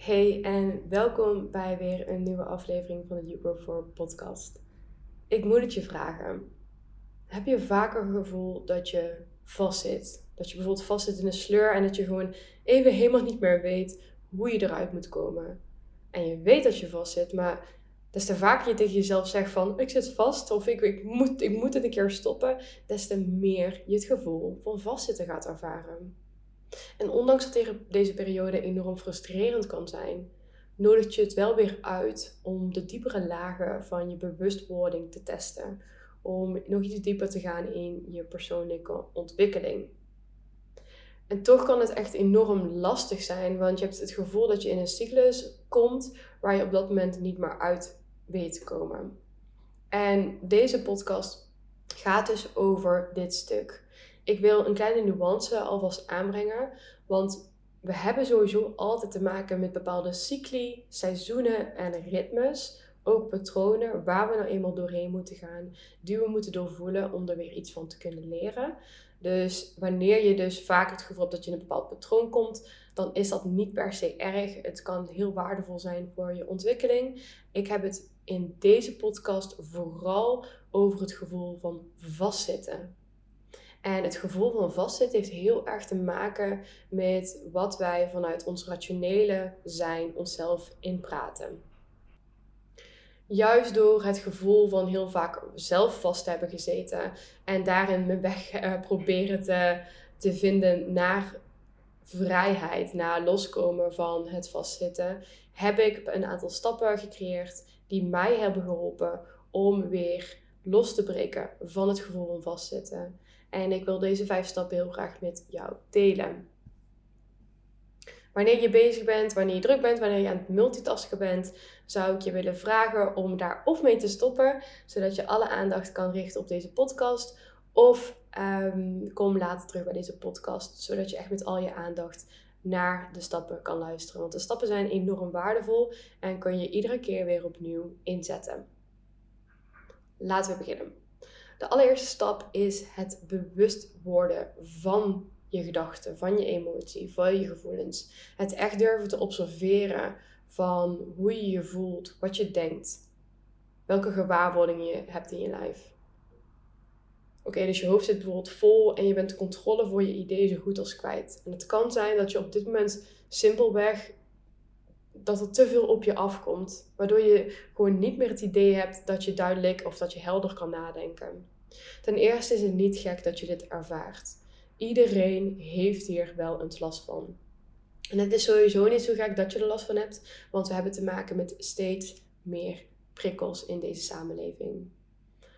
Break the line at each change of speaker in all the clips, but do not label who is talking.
Hey en welkom bij weer een nieuwe aflevering van de You For podcast. Ik moet het je vragen. Heb je vaker het gevoel dat je vastzit? Dat je bijvoorbeeld vastzit in een sleur en dat je gewoon even helemaal niet meer weet hoe je eruit moet komen. En je weet dat je vastzit, maar des te vaker je tegen jezelf zegt van ik zit vast of ik, ik, moet, ik moet het een keer stoppen, des te meer je het gevoel van vastzitten gaat ervaren. En ondanks dat deze periode enorm frustrerend kan zijn, nodigt je het wel weer uit om de diepere lagen van je bewustwording te testen. Om nog iets dieper te gaan in je persoonlijke ontwikkeling. En toch kan het echt enorm lastig zijn, want je hebt het gevoel dat je in een cyclus komt waar je op dat moment niet meer uit weet te komen. En deze podcast gaat dus over dit stuk. Ik wil een kleine nuance alvast aanbrengen, want we hebben sowieso altijd te maken met bepaalde cycli, seizoenen en ritmes. Ook patronen waar we nou eenmaal doorheen moeten gaan, die we moeten doorvoelen om er weer iets van te kunnen leren. Dus wanneer je dus vaak het gevoel hebt dat je in een bepaald patroon komt, dan is dat niet per se erg. Het kan heel waardevol zijn voor je ontwikkeling. Ik heb het in deze podcast vooral over het gevoel van vastzitten. En het gevoel van vastzitten heeft heel erg te maken met wat wij vanuit ons rationele zijn onszelf inpraten. Juist door het gevoel van heel vaak zelf vast te hebben gezeten en daarin mijn weg uh, proberen te, te vinden naar vrijheid, naar loskomen van het vastzitten, heb ik een aantal stappen gecreëerd die mij hebben geholpen om weer los te breken van het gevoel van vastzitten. En ik wil deze vijf stappen heel graag met jou delen. Wanneer je bezig bent, wanneer je druk bent, wanneer je aan het multitasken bent, zou ik je willen vragen om daar of mee te stoppen, zodat je alle aandacht kan richten op deze podcast. Of um, kom later terug bij deze podcast, zodat je echt met al je aandacht naar de stappen kan luisteren. Want de stappen zijn enorm waardevol en kun je iedere keer weer opnieuw inzetten. Laten we beginnen. De allereerste stap is het bewust worden van je gedachten, van je emotie, van je gevoelens. Het echt durven te observeren van hoe je je voelt, wat je denkt, welke gewaarwordingen je hebt in je lijf. Oké, dus je hoofd zit bijvoorbeeld vol en je bent de controle voor je ideeën zo goed als kwijt. En het kan zijn dat je op dit moment simpelweg dat er te veel op je afkomt. Waardoor je gewoon niet meer het idee hebt dat je duidelijk of dat je helder kan nadenken. Ten eerste is het niet gek dat je dit ervaart. Iedereen heeft hier wel een last van. En het is sowieso niet zo gek dat je er last van hebt, want we hebben te maken met steeds meer prikkels in deze samenleving.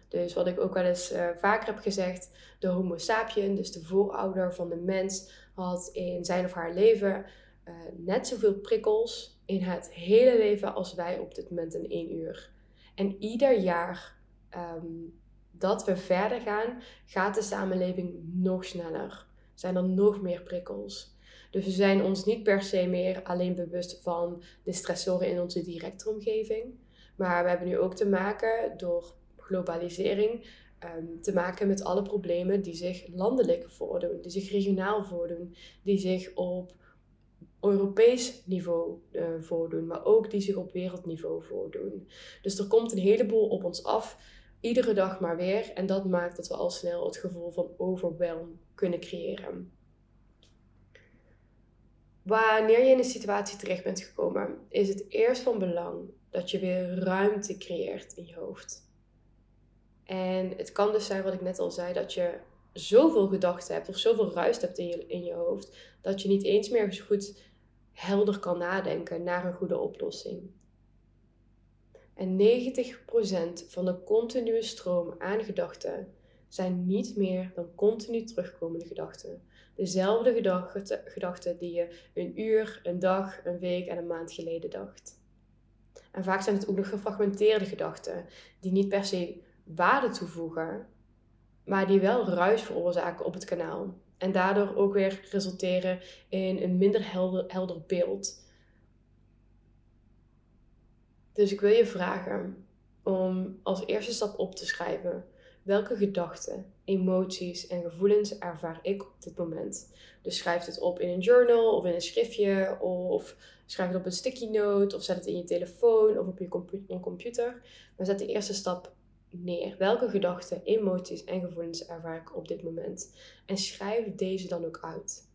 Dus wat ik ook wel eens uh, vaker heb gezegd, de Homo sapien, dus de voorouder van de mens, had in zijn of haar leven uh, net zoveel prikkels in het hele leven als wij op dit moment in één uur. En ieder jaar ehm, dat we verder gaan, gaat de samenleving nog sneller. Zijn er nog meer prikkels. Dus we zijn ons niet per se meer alleen bewust van de stressoren in onze directe omgeving. Maar we hebben nu ook te maken door globalisering ehm, te maken met alle problemen die zich landelijk voordoen, die zich regionaal voordoen, die zich op Europees niveau uh, voordoen, maar ook die zich op wereldniveau voordoen. Dus er komt een heleboel op ons af, iedere dag maar weer, en dat maakt dat we al snel het gevoel van overwhelm kunnen creëren. Wanneer je in een situatie terecht bent gekomen, is het eerst van belang dat je weer ruimte creëert in je hoofd. En het kan dus zijn, wat ik net al zei, dat je zoveel gedachten hebt of zoveel ruis hebt in je, in je hoofd, dat je niet eens meer goed helder kan nadenken naar een goede oplossing. En 90% van de continue stroom aan gedachten zijn niet meer dan continu terugkomende gedachten. Dezelfde gedachten die je een uur, een dag, een week en een maand geleden dacht. En vaak zijn het ook nog gefragmenteerde gedachten, die niet per se waarde toevoegen, maar die wel ruis veroorzaken op het kanaal. En daardoor ook weer resulteren in een minder helder, helder beeld. Dus ik wil je vragen om als eerste stap op te schrijven welke gedachten, emoties en gevoelens ervaar ik op dit moment. Dus schrijf het op in een journal of in een schriftje of schrijf het op een sticky note of zet het in je telefoon of op je computer. Maar zet de eerste stap neer. Welke gedachten, emoties en gevoelens ervaar ik op dit moment? En schrijf deze dan ook uit.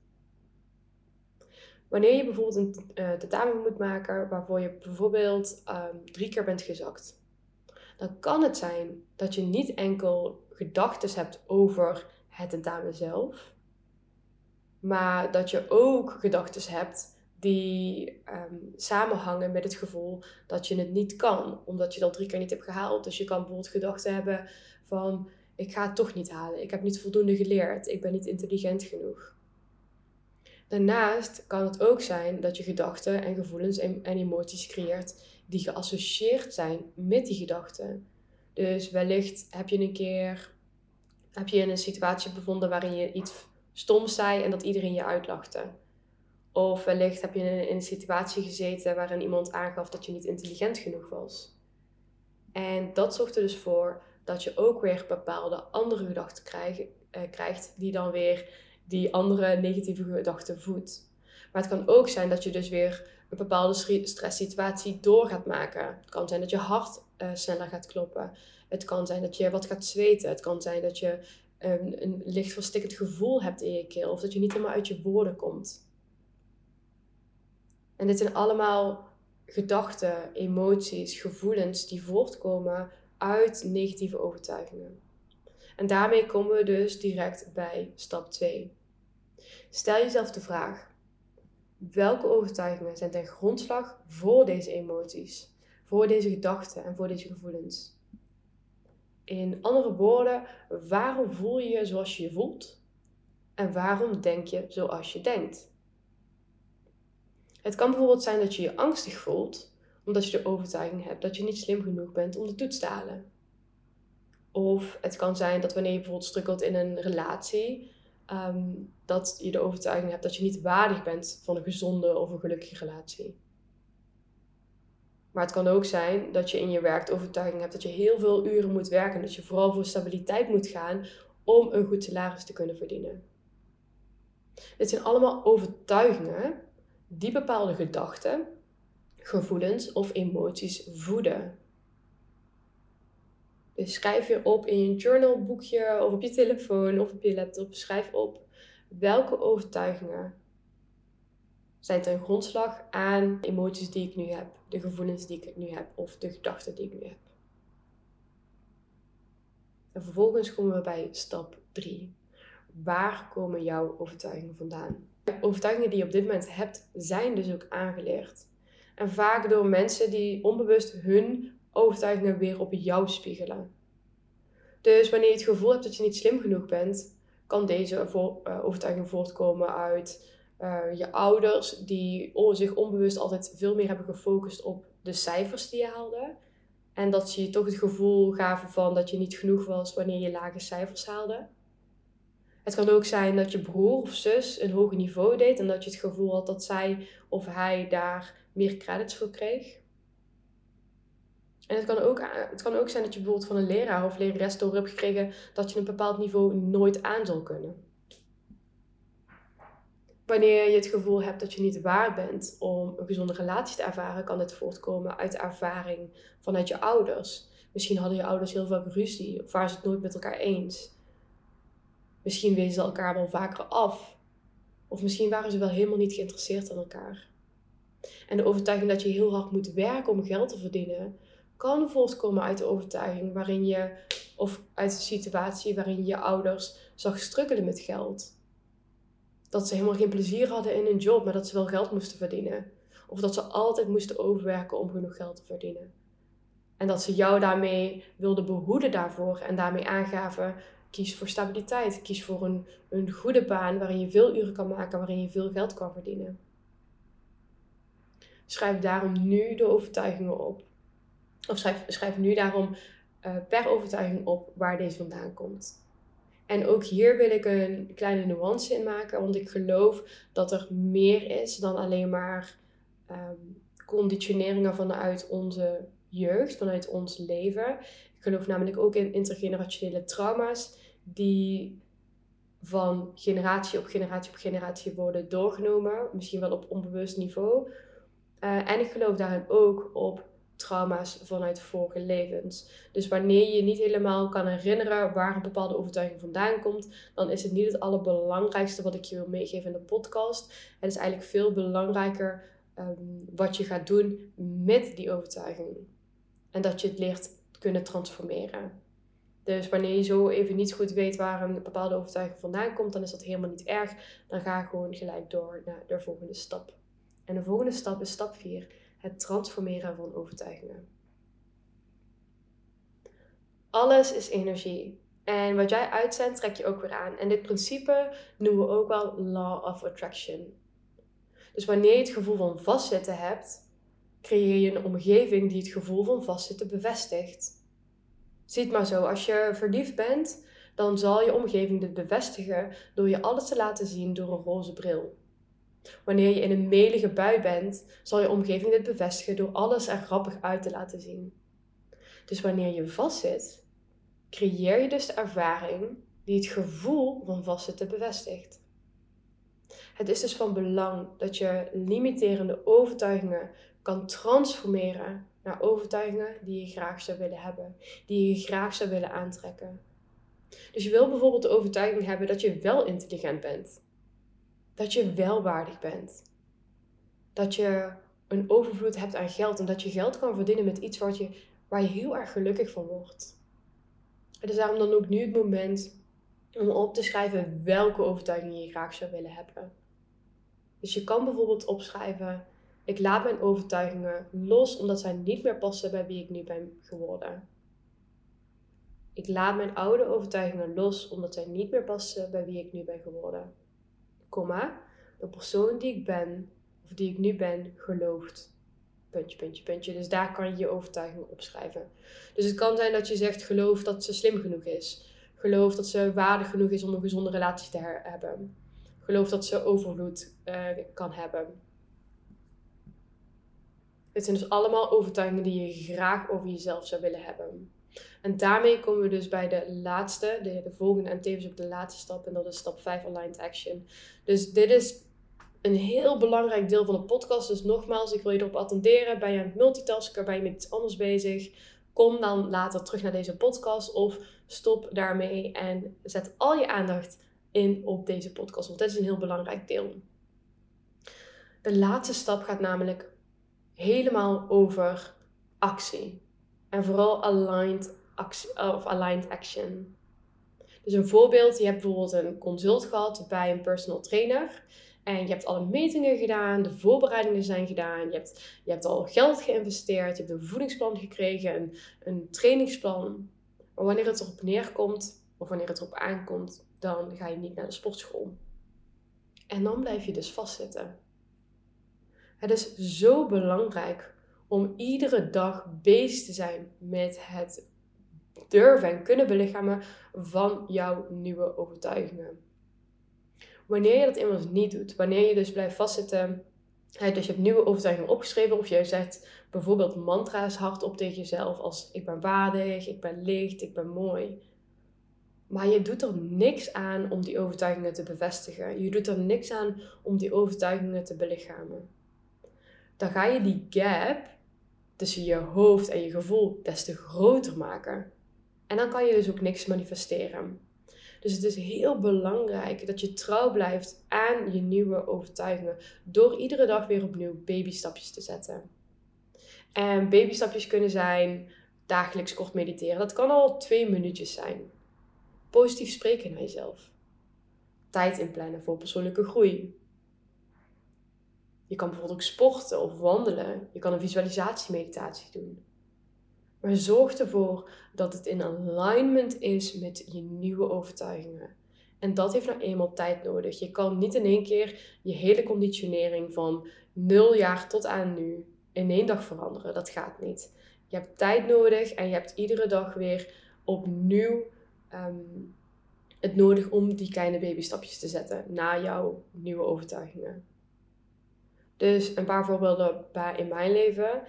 Wanneer je bijvoorbeeld een uh, tentamen moet maken waarvoor je bijvoorbeeld ehm, drie keer bent gezakt, dan kan het zijn dat je niet enkel gedachten hebt over het tentamen zelf, maar dat je ook gedachten hebt die ehm, samenhangen met het gevoel dat je het niet kan, omdat je dat drie keer niet hebt gehaald. Dus je kan bijvoorbeeld gedachten hebben van ik ga het toch niet halen, ik heb niet voldoende geleerd, ik ben niet intelligent genoeg. Daarnaast kan het ook zijn dat je gedachten en gevoelens en, emoties creëert die geassocieerd zijn met die gedachten. Dus wellicht heb je een keer heb je in een situatie bevonden waarin je iets stoms zei en dat iedereen je uitlachte. Of wellicht heb je in een situatie gezeten waarin iemand aangaf dat je niet intelligent genoeg was. En dat zorgt er dus voor dat je ook weer bepaalde andere gedachten eh, krijgt, die dan weer die andere negatieve gedachten voedt. Maar het kan ook zijn dat je dus weer een bepaalde stresssituatie door gaat maken. Het kan zijn dat je hart uh, sneller gaat kloppen. Het kan zijn dat je wat gaat zweten. Het kan zijn dat je een, een licht verstikkend gevoel hebt in je keel. Of dat je niet helemaal uit je woorden komt. En dit zijn allemaal gedachten, emoties, gevoelens die voortkomen uit negatieve overtuigingen. En daarmee komen we dus direct bij stap 2. Stel jezelf de vraag: welke overtuigingen zijn ten grondslag voor deze emoties, voor deze gedachten en voor deze gevoelens? In andere woorden, waarom voel je je zoals je je voelt? En waarom denk je zoals je denkt? Het kan bijvoorbeeld zijn dat je je angstig voelt omdat je de overtuiging hebt dat je niet slim genoeg bent om de toets te halen. Of het kan zijn dat wanneer je bijvoorbeeld strukkelt in een relatie, ehm, dat je de overtuiging hebt dat je niet waardig bent van een gezonde of een gelukkige relatie. Maar het kan ook zijn dat je in je werk de overtuiging hebt dat je heel veel uren moet werken. Dat je vooral voor stabiliteit moet gaan om een goed salaris te kunnen verdienen. Dit zijn allemaal overtuigingen die bepaalde gedachten, gevoelens of emoties voeden. Dus schrijf je op in je journalboekje of op je telefoon of op je laptop. Schrijf op welke overtuigingen zijn ten grondslag aan emoties die ik nu heb, de gevoelens die ik nu heb of de gedachten die ik nu heb. En vervolgens komen we bij stap 3. Waar komen jouw overtuigingen vandaan? Overtuigingen die je op dit moment hebt, zijn dus ook aangeleerd. En vaak door mensen die onbewust hun overtuigingen weer op jou spiegelen. Dus wanneer je het gevoel hebt dat je niet slim genoeg bent, kan deze eh, overtuiging voortkomen uit uh, je ouders die zich onbewust altijd veel meer hebben gefocust op de cijfers die je haalde. En dat ze je toch het gevoel gaven van dat je niet genoeg was wanneer je lage cijfers haalde. Het kan ook zijn dat je broer of zus een hoger niveau deed en dat je het gevoel had dat zij of hij daar meer credits voor kreeg. En het kan, ook, het kan ook zijn dat je bijvoorbeeld van een leraar of lerares door hebt gekregen dat je een bepaald niveau nooit aan zal kunnen. Wanneer je het gevoel hebt dat je niet waar bent om een gezonde relatie te ervaren, kan dit voortkomen uit ervaring vanuit je ouders. Misschien hadden je ouders heel vaak ruzie of waren ze het nooit met elkaar eens. Misschien wezen ze elkaar wel vaker af. Of misschien waren ze wel helemaal niet geïnteresseerd in elkaar. En de overtuiging dat je heel hard moet werken om geld te verdienen, kan voortkomen uit de overtuiging waarin je, of uit de situatie waarin je ouders zag struggelen met geld. Dat ze helemaal geen plezier hadden in hun job, maar dat ze wel geld moesten verdienen. Of dat ze altijd moesten overwerken om genoeg geld te verdienen. En dat ze jou daarmee wilden behoeden daarvoor en daarmee aangaven: kies voor stabiliteit, kies voor een, een goede baan waarin je veel uren kan maken, waarin je veel geld kan verdienen. Schrijf daarom nu de overtuigingen op. Of schrijf, schrijf nu daarom uh, per overtuiging op waar deze vandaan komt. En ook hier wil ik een kleine nuance in maken, want ik geloof dat er meer is dan alleen maar um, conditioneringen vanuit onze jeugd, vanuit ons leven. Ik geloof namelijk ook in intergenerationele trauma's die van generatie op generatie op generatie worden doorgenomen, misschien wel op onbewust niveau. Uh, en ik geloof daarin ook op trauma's vanuit vorige levens. Dus wanneer je niet helemaal kan herinneren waar een bepaalde overtuiging vandaan komt, dan is het niet het allerbelangrijkste wat ik je wil meegeven in de podcast. Het is eigenlijk veel belangrijker ehm, wat je gaat doen met die overtuiging. En dat je het leert kunnen transformeren. Dus wanneer je zo even niet goed weet waar een bepaalde overtuiging vandaan komt, dan is dat helemaal niet erg. Dan ga gewoon gelijk door naar de volgende stap. En de volgende stap is stap 4 het transformeren van overtuigingen. Alles is energie. En wat jij uitzendt, trek je ook weer aan. En dit principe noemen we ook wel Law of Attraction. Dus wanneer je het gevoel van vastzitten hebt, creëer je een omgeving die het gevoel van vastzitten bevestigt. Zie het maar zo, als je verliefd bent, dan zal je omgeving dit bevestigen door je alles te laten zien door een roze bril. Wanneer je in een melige bui bent, zal je omgeving dit bevestigen door alles er grappig uit te laten zien. Dus wanneer je vastzit, creëer je dus de ervaring die het gevoel van vastzitten bevestigt. Het is dus van belang dat je limiterende overtuigingen kan transformeren naar overtuigingen die je graag zou willen hebben, die je graag zou willen aantrekken. Dus je wil bijvoorbeeld de overtuiging hebben dat je wel intelligent bent dat je wel waardig bent. Dat je een overvloed hebt aan geld en dat je geld kan verdienen met iets wat je, waar je heel erg gelukkig van wordt. Het is daarom dan ook nu het moment om op te schrijven welke overtuigingen je graag zou willen hebben. Dus je kan bijvoorbeeld opschrijven: Ik laat mijn overtuigingen los omdat zij niet meer passen bij wie ik nu ben geworden. Ik laat mijn oude overtuigingen los omdat zij niet meer passen bij wie ik nu ben geworden komma, de persoon die ik ben, of die ik nu ben, gelooft. Puntje, puntje, puntje. Dus daar kan je je overtuiging opschrijven. Dus het kan zijn dat je zegt, geloof dat ze slim genoeg is. Geloof dat ze waardig genoeg is om een gezonde relatie te hebben. Geloof dat ze overvloed uh, kan hebben. Dit zijn dus allemaal overtuigingen die je graag over jezelf zou willen hebben. En daarmee komen we dus bij de laatste, de, de volgende en tevens ook de laatste stap. En dat is stap 5 aligned action. Dus dit is een heel belangrijk deel van de podcast. Dus nogmaals, ik wil je erop attenderen. Ben je aan het multitasken? Ben je met iets anders bezig? Kom dan later terug naar deze podcast of stop daarmee en zet al je aandacht in op deze podcast. Want dit is een heel belangrijk deel. De laatste stap gaat namelijk helemaal over actie. En vooral aligned, of aligned action. Dus een voorbeeld, je hebt bijvoorbeeld een consult gehad bij een personal trainer. En je hebt alle metingen gedaan, de voorbereidingen zijn gedaan, je hebt, je hebt al geld geïnvesteerd, je hebt een voedingsplan gekregen, een, een trainingsplan. Maar wanneer het erop neerkomt, of wanneer het erop aankomt, dan ga je niet naar de sportschool. En dan blijf je dus vastzitten. Het is zo belangrijk om iedere dag bezig te zijn met het durven en kunnen belichamen van jouw nieuwe overtuigingen. Wanneer je dat immers niet doet, wanneer je dus blijft vastzitten, dus je hebt nieuwe overtuigingen opgeschreven of je zegt bijvoorbeeld mantra's hardop tegen jezelf als ik ben waardig, ik ben licht, ik ben mooi. Maar je doet er niks aan om die overtuigingen te bevestigen. Je doet er niks aan om die overtuigingen te belichamen. Dan ga je die gap tussen je hoofd en je gevoel des te groter maken. En dan kan je dus ook niks manifesteren. Dus het is heel belangrijk dat je trouw blijft aan je nieuwe overtuigingen. Door iedere dag weer opnieuw babystapjes te zetten. En babystapjes kunnen zijn dagelijks kort mediteren. Dat kan al twee minuutjes zijn. Positief spreken naar jezelf. Tijd inplannen voor persoonlijke groei. Je kan bijvoorbeeld ook sporten of wandelen. Je kan een visualisatiemeditatie doen. Maar zorg ervoor dat het in alignment is met je nieuwe overtuigingen. En dat heeft nou eenmaal tijd nodig. Je kan niet in één keer je hele conditionering van nul jaar tot aan nu in één dag veranderen. Dat gaat niet. Je hebt tijd nodig en je hebt iedere dag weer opnieuw um, het nodig om die kleine babystapjes te zetten naar jouw nieuwe overtuigingen. Dus een paar voorbeelden in mijn leven.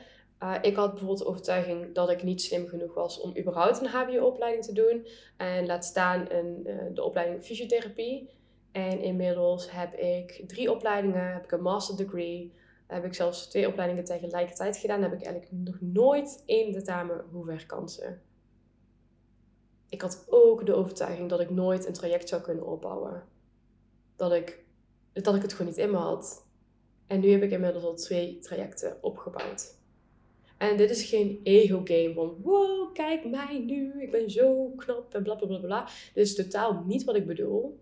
Uh, ik had bijvoorbeeld de overtuiging dat ik niet slim genoeg was om überhaupt een HBO-opleiding te doen. En laat staan een, uh, de opleiding fysiotherapie. En inmiddels heb ik drie opleidingen, heb ik een master degree, heb ik zelfs twee opleidingen tegelijkertijd gedaan. Heb ik eigenlijk nog nooit één tentamen hoeven herkansen. Ik had ook de overtuiging dat ik nooit een traject zou kunnen opbouwen. Dat ik, dat ik het gewoon niet in me had. En nu heb ik inmiddels al twee trajecten opgebouwd. En dit is geen ego-game van wow, kijk mij nu, ik ben zo knap en bla bla bla bla. Dit is totaal niet wat ik bedoel.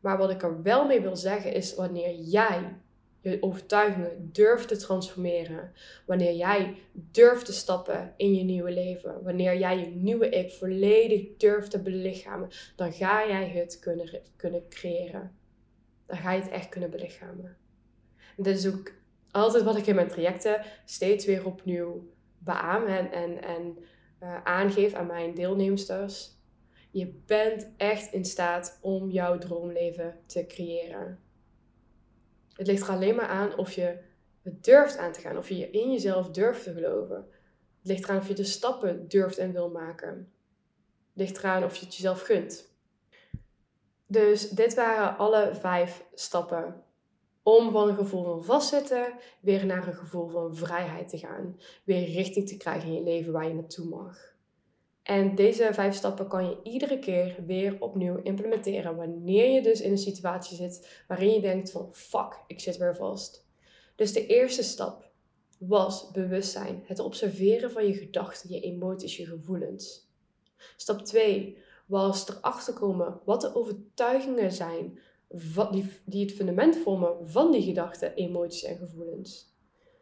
Maar wat ik er wel mee wil zeggen is wanneer jij je overtuigingen durft te transformeren. Wanneer jij durft te stappen in je nieuwe leven. Wanneer jij je nieuwe ik volledig durft te belichamen. Dan ga jij het kunnen, kunnen creëren. Dan ga je het echt kunnen belichamen. Dit is ook altijd wat ik in mijn trajecten steeds weer opnieuw beaam en, en, en uh, aangeef aan mijn deelnemsters. Je bent echt in staat om jouw droomleven te creëren. Het ligt er alleen maar aan of je het durft aan te gaan, of je in jezelf durft te geloven. Het ligt eraan of je de stappen durft en wil maken. Het ligt eraan of je het jezelf gunt. Dus dit waren alle vijf stappen om van een gevoel van vastzitten weer naar een gevoel van vrijheid te gaan. Weer richting te krijgen in je leven waar je naartoe mag. En deze vijf stappen kan je iedere keer weer opnieuw implementeren wanneer je dus in een situatie zit waarin je denkt van fuck, ik zit weer vast. Dus de eerste stap was bewustzijn, het observeren van je gedachten, je emoties, je gevoelens. Stap 2 was erachter komen wat de overtuigingen zijn die, die het fundament vormen van die gedachten, emoties en gevoelens.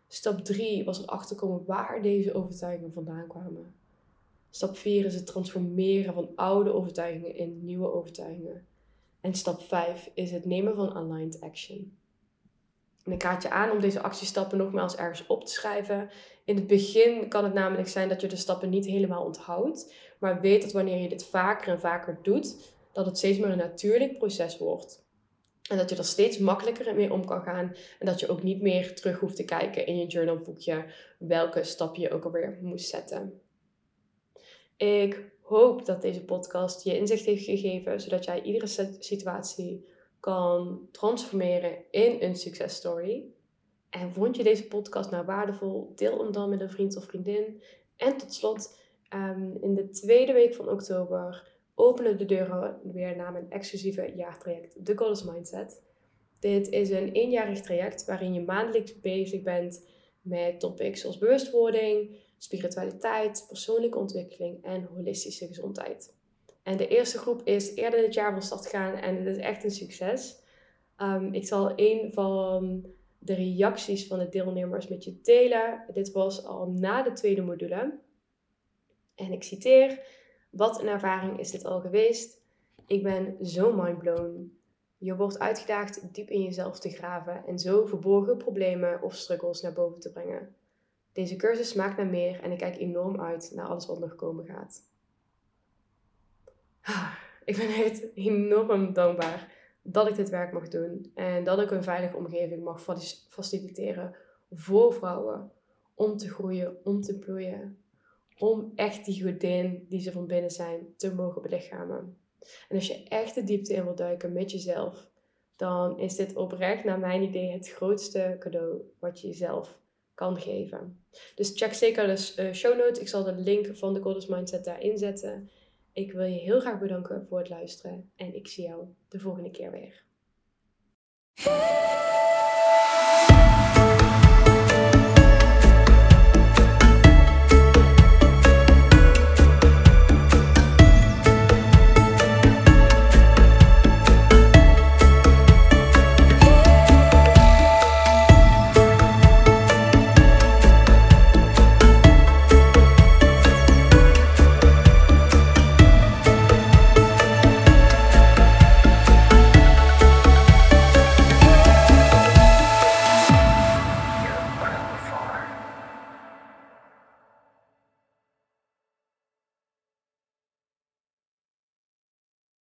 Stap 3 was erachter komen waar deze overtuigingen vandaan kwamen. Stap 4 is het transformeren van oude overtuigingen in nieuwe overtuigingen. En stap 5 is het nemen van aligned action. En ik raad je aan om deze actiestappen nogmaals ergens op te schrijven. In het begin kan het namelijk zijn dat je de stappen niet helemaal onthoudt. Maar weet dat wanneer je dit vaker en vaker doet, dat het steeds meer een natuurlijk proces wordt. En dat je er steeds makkelijker mee om kan gaan. En dat je ook niet meer terug hoeft te kijken in je journalboekje welke stap je ook alweer moest zetten. Ik hoop dat deze podcast je inzicht heeft gegeven, zodat jij iedere situatie kan transformeren in een successtory. En vond je deze podcast nou waardevol? Deel hem dan met een vriend of vriendin. En tot slot, ehm, in de tweede week van oktober openen de deuren weer naar mijn exclusieve jaartraject, The Goddess Mindset. Dit is een eenjarig traject waarin je maandelijks bezig bent met topics zoals bewustwording, spiritualiteit, persoonlijke ontwikkeling en holistische gezondheid. En de eerste groep is eerder dit jaar van start gaan en het is echt een succes. Um, ik zal een van de reacties van de deelnemers met je delen. Dit was al na de tweede module. En ik citeer: Wat een ervaring is dit al geweest. Ik ben zo mindblown. Je wordt uitgedaagd diep in jezelf te graven en zo verborgen problemen of struggles naar boven te brengen. Deze cursus smaakt naar meer en ik kijk enorm uit naar alles wat nog komen gaat. Ik ben echt enorm dankbaar dat ik dit werk mag doen en dat ik een veilige omgeving mag faciliteren voor vrouwen om te groeien, om te bloeien, om echt die godin die ze van binnen zijn te mogen belichamen. En als je echt de diepte in wil duiken met jezelf, dan is dit oprecht naar mijn idee het grootste cadeau wat je jezelf kan geven. Dus check zeker de uh, show notes. Ik zal de link van de Goddess Mindset daarin zetten. Ik wil je heel graag bedanken voor het luisteren en ik zie jou de volgende keer weer.